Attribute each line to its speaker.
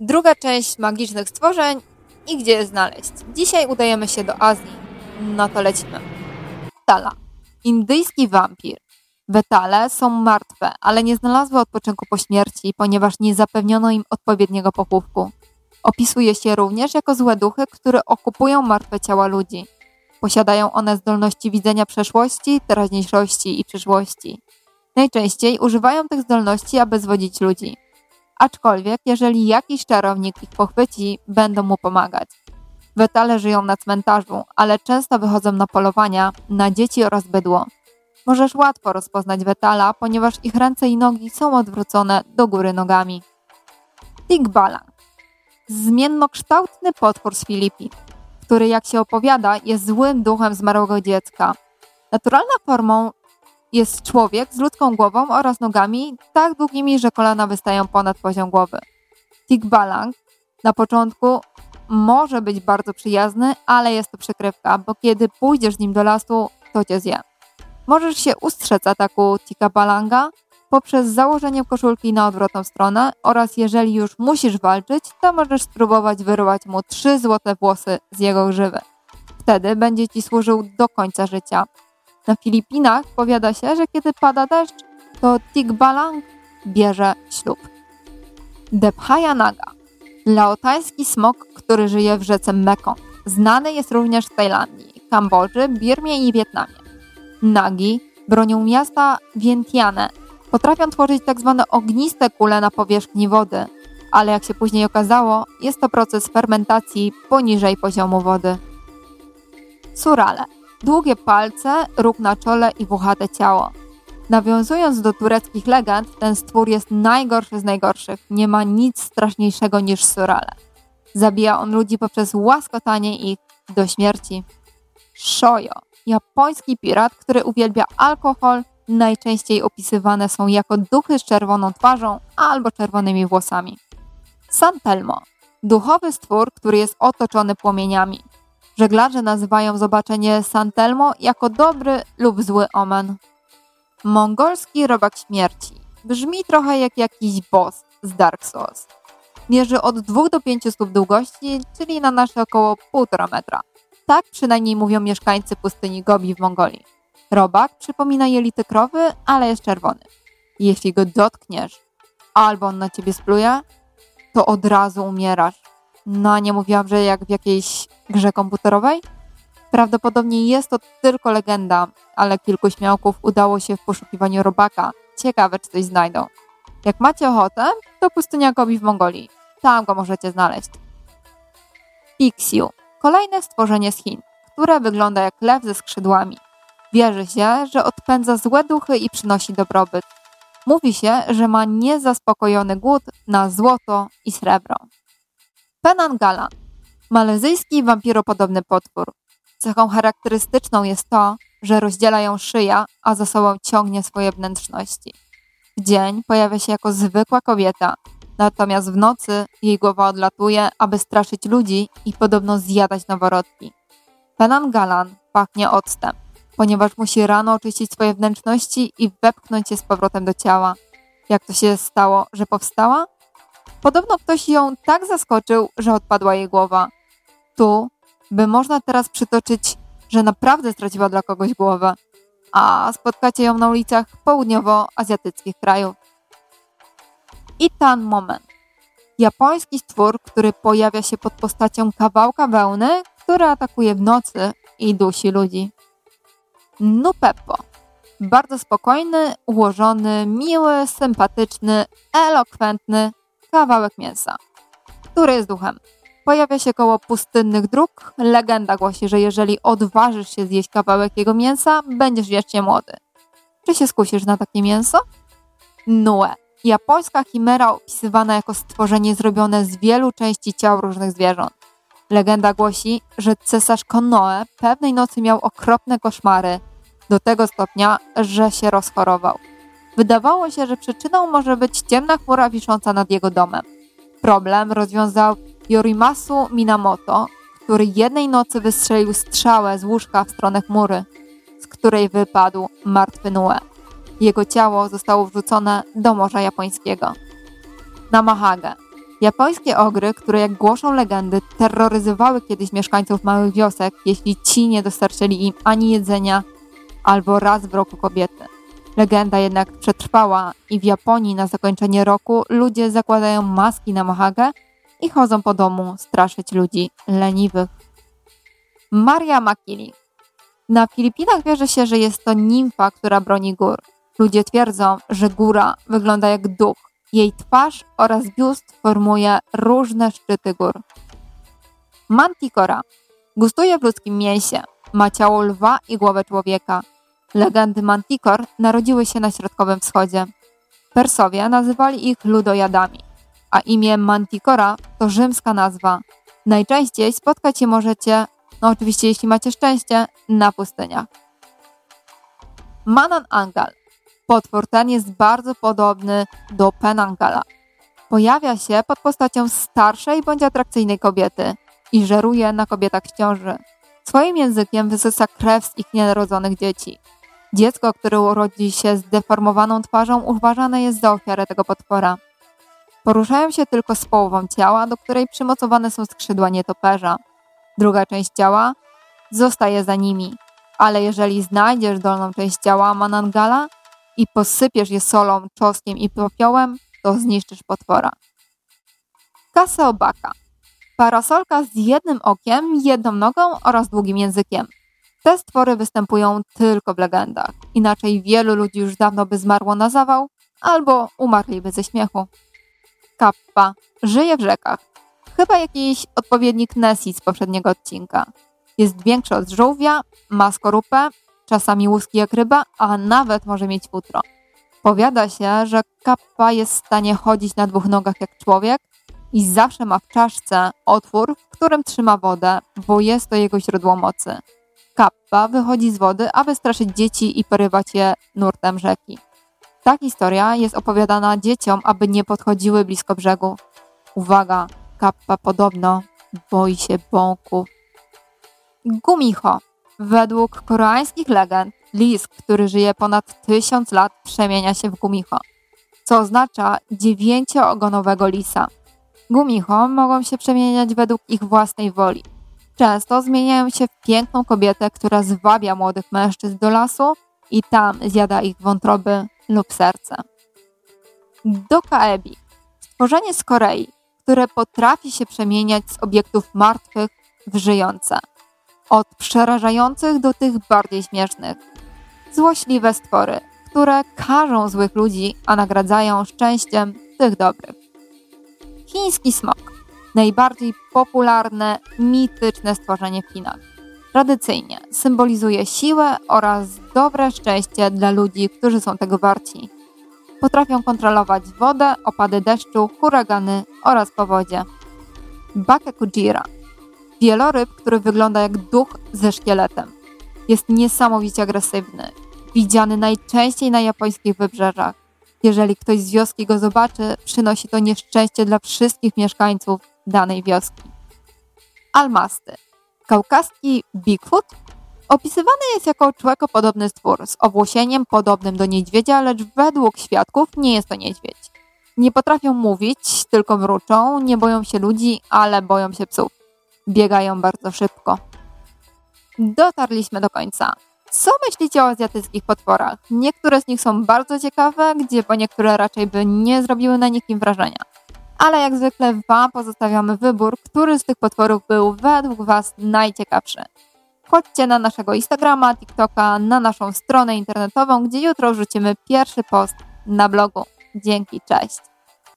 Speaker 1: Druga część magicznych stworzeń i gdzie je znaleźć. Dzisiaj udajemy się do Azji. No to lecimy. Tala. Indyjski wampir. Wetale są martwe, ale nie znalazły odpoczynku po śmierci, ponieważ nie zapewniono im odpowiedniego pochówku. Opisuje się również jako złe duchy, które okupują martwe ciała ludzi. Posiadają one zdolności widzenia przeszłości, teraźniejszości i przyszłości. Najczęściej używają tych zdolności, aby zwodzić ludzi. Aczkolwiek, jeżeli jakiś czarownik ich pochwyci, będą mu pomagać. Wetale żyją na cmentarzu, ale często wychodzą na polowania na dzieci oraz bydło. Możesz łatwo rozpoznać wetala, ponieważ ich ręce i nogi są odwrócone do góry nogami. Tigbalang. Zmiennokształtny potwór z Filipin, który jak się opowiada jest złym duchem zmarłego dziecka. Naturalną formą jest człowiek z ludzką głową oraz nogami tak długimi, że kolana wystają ponad poziom głowy. Tigbalang na początku może być bardzo przyjazny, ale jest to przykrywka, bo kiedy pójdziesz z nim do lasu, to cię zje. Możesz się ustrzec ataku Tigbalanga poprzez założenie koszulki na odwrotną stronę oraz jeżeli już musisz walczyć, to możesz spróbować wyrwać mu trzy złote włosy z jego grzywy. Wtedy będzie ci służył do końca życia. Na Filipinach powiada się, że kiedy pada deszcz, to Tigbalang bierze ślub. Depchaya Naga. Laotański smok, który żyje w rzece Mekong. Znany jest również w Tajlandii, Kambodży, Birmie i Wietnamie. Nagi bronią miasta Vientiane. Potrafią tworzyć tzw. Tak ogniste kule na powierzchni wody, ale jak się później okazało, jest to proces fermentacji poniżej poziomu wody. Surale Długie palce, róg na czole i włochate ciało. Nawiązując do tureckich legend, ten stwór jest najgorszy z najgorszych. Nie ma nic straszniejszego niż surale. Zabija on ludzi poprzez łaskotanie ich do śmierci. Shoyo, japoński pirat, który uwielbia alkohol, najczęściej opisywane są jako duchy z czerwoną twarzą albo czerwonymi włosami. Santelmo, duchowy stwór, który jest otoczony płomieniami. Żeglarze nazywają zobaczenie San Telmo jako dobry lub zły omen. Mongolski robak śmierci. Brzmi trochę jak jakiś boss z Dark Souls. Mierzy od 2 do 5 stóp długości, czyli na nasze około 1,5 metra. Tak przynajmniej mówią mieszkańcy pustyni Gobi w Mongolii. Robak przypomina jelity krowy, ale jest czerwony. Jeśli go dotkniesz, albo on na ciebie spluje, to od razu umierasz. No, nie mówiłam, że jak w jakiejś grze komputerowej? Prawdopodobnie jest to tylko legenda, ale kilku śmiałków udało się w poszukiwaniu robaka. Ciekawe, czy coś znajdą. Jak macie ochotę, to pustynia Gobi w Mongolii. Tam go możecie znaleźć. Pixiu. Kolejne stworzenie z Chin, które wygląda jak lew ze skrzydłami. Wierzy się, że odpędza złe duchy i przynosi dobrobyt. Mówi się, że ma niezaspokojony głód na złoto i srebro. Penangala. Malezyjski wampiropodobny potwór. Cechą charakterystyczną jest to, że rozdziela ją szyja, a za sobą ciągnie swoje wnętrzności. W dzień pojawia się jako zwykła kobieta, natomiast w nocy jej głowa odlatuje, aby straszyć ludzi i podobno zjadać noworodki. Penangalan pachnie octem, ponieważ musi rano oczyścić swoje wnętrzności i wepchnąć je z powrotem do ciała. Jak to się stało, że powstała? Podobno ktoś ją tak zaskoczył, że odpadła jej głowa. Tu by można teraz przytoczyć, że naprawdę straciła dla kogoś głowę, a spotkacie ją na ulicach południowoazjatyckich krajów. I ten moment. Japoński stwór, który pojawia się pod postacią kawałka wełny, który atakuje w nocy i dusi ludzi. Nupeppo. Bardzo spokojny, ułożony, miły, sympatyczny, elokwentny, kawałek mięsa, który jest duchem. Pojawia się koło pustynnych dróg. Legenda głosi, że jeżeli odważysz się zjeść kawałek jego mięsa, będziesz wiecznie młody. Czy się skusisz na takie mięso? Nue. Japońska chimera opisywana jako stworzenie zrobione z wielu części ciał różnych zwierząt. Legenda głosi, że cesarz Konoe pewnej nocy miał okropne koszmary, do tego stopnia, że się rozchorował. Wydawało się, że przyczyną może być ciemna chmura wisząca nad jego domem. Problem rozwiązał Yorimasu Minamoto, który jednej nocy wystrzelił strzałę z łóżka w stronę chmury, z której wypadł martwy Nue. Jego ciało zostało wrzucone do Morza Japońskiego. Namahage. Japońskie ogry, które jak głoszą legendy, terroryzowały kiedyś mieszkańców małych wiosek, jeśli ci nie dostarczyli im ani jedzenia, albo raz w roku kobiety. Legenda jednak przetrwała i w Japonii na zakończenie roku ludzie zakładają maski na mahagę i chodzą po domu straszyć ludzi leniwych. Maria Makili. Na Filipinach wierzy się, że jest to nimfa, która broni gór. Ludzie twierdzą, że góra wygląda jak duch. Jej twarz oraz biust formuje różne szczyty gór. Manticora. Gustuje w ludzkim mięsie. Ma ciało lwa i głowę człowieka. Legendy Manticore narodziły się na Środkowym Wschodzie. Persowie nazywali ich ludojadami, a imię Manticora to rzymska nazwa. Najczęściej spotkać je możecie, no oczywiście jeśli macie szczęście, na pustyniach. Manan Angal. Potwór ten jest bardzo podobny do Penangala. Pojawia się pod postacią starszej bądź atrakcyjnej kobiety i żeruje na kobietach w ciąży. Swoim językiem wysysa krew z ich nienarodzonych dzieci. Dziecko, które urodzi się z deformowaną twarzą, uważane jest za ofiarę tego potwora. Poruszają się tylko z połową ciała, do której przymocowane są skrzydła nietoperza. Druga część ciała zostaje za nimi, ale jeżeli znajdziesz dolną część ciała Manangala i posypiesz je solą, czosnkiem i popiołem, to zniszczysz potwora. Kaseobaka. Parasolka z jednym okiem, jedną nogą oraz długim językiem. Te stwory występują tylko w legendach. Inaczej wielu ludzi już dawno by zmarło na zawał albo umarliby ze śmiechu. Kappa żyje w rzekach. Chyba jakiś odpowiednik Nessie z poprzedniego odcinka. Jest większy od żółwia, ma skorupę, czasami łuski jak ryba, a nawet może mieć futro. Powiada się, że kappa jest w stanie chodzić na dwóch nogach jak człowiek i zawsze ma w czaszce otwór, w którym trzyma wodę, bo jest to jego źródło mocy. Kappa wychodzi z wody, aby straszyć dzieci i porywać je nurtem rzeki. Ta historia jest opowiadana dzieciom, aby nie podchodziły blisko brzegu. Uwaga, kappa podobno boi się bąków. Gumicho. Według koreańskich legend, lis, który żyje ponad tysiąc lat, przemienia się w gumicho, co oznacza dziewięcioogonowego lisa. Gumicho mogą się przemieniać według ich własnej woli. Często zmieniają się w piękną kobietę, która zwabia młodych mężczyzn do lasu i tam zjada ich wątroby lub serce. Dokaebi. Stworzenie z Korei, które potrafi się przemieniać z obiektów martwych w żyjące. Od przerażających do tych bardziej śmiesznych. Złośliwe stwory, które karzą złych ludzi, a nagradzają szczęściem tych dobrych. Chiński smok najbardziej popularne, mityczne stworzenie w Chinach. Tradycyjnie symbolizuje siłę oraz dobre szczęście dla ludzi, którzy są tego warci. Potrafią kontrolować wodę, opady deszczu, huragany oraz powodzie. Bakekujira. Wieloryb, który wygląda jak duch ze szkieletem. Jest niesamowicie agresywny. Widziany najczęściej na japońskich wybrzeżach. Jeżeli ktoś z wioski go zobaczy, przynosi to nieszczęście dla wszystkich mieszkańców danej wioski. Almasty. Kaukaski Bigfoot opisywany jest jako człekopodobny stwór z owłosieniem podobnym do niedźwiedzia, lecz według świadków nie jest to niedźwiedź. Nie potrafią mówić, tylko mruczą, nie boją się ludzi, ale boją się psów. Biegają bardzo szybko. Dotarliśmy do końca. Co myślicie o azjatyckich potworach? Niektóre z nich są bardzo ciekawe, gdzie po niektóre raczej by nie zrobiły na nikim wrażenia ale jak zwykle Wam pozostawiamy wybór, który z tych potworów był według Was najciekawszy. Chodźcie na naszego Instagrama, TikToka, na naszą stronę internetową, gdzie jutro wrzucimy pierwszy post na blogu. Dzięki, cześć!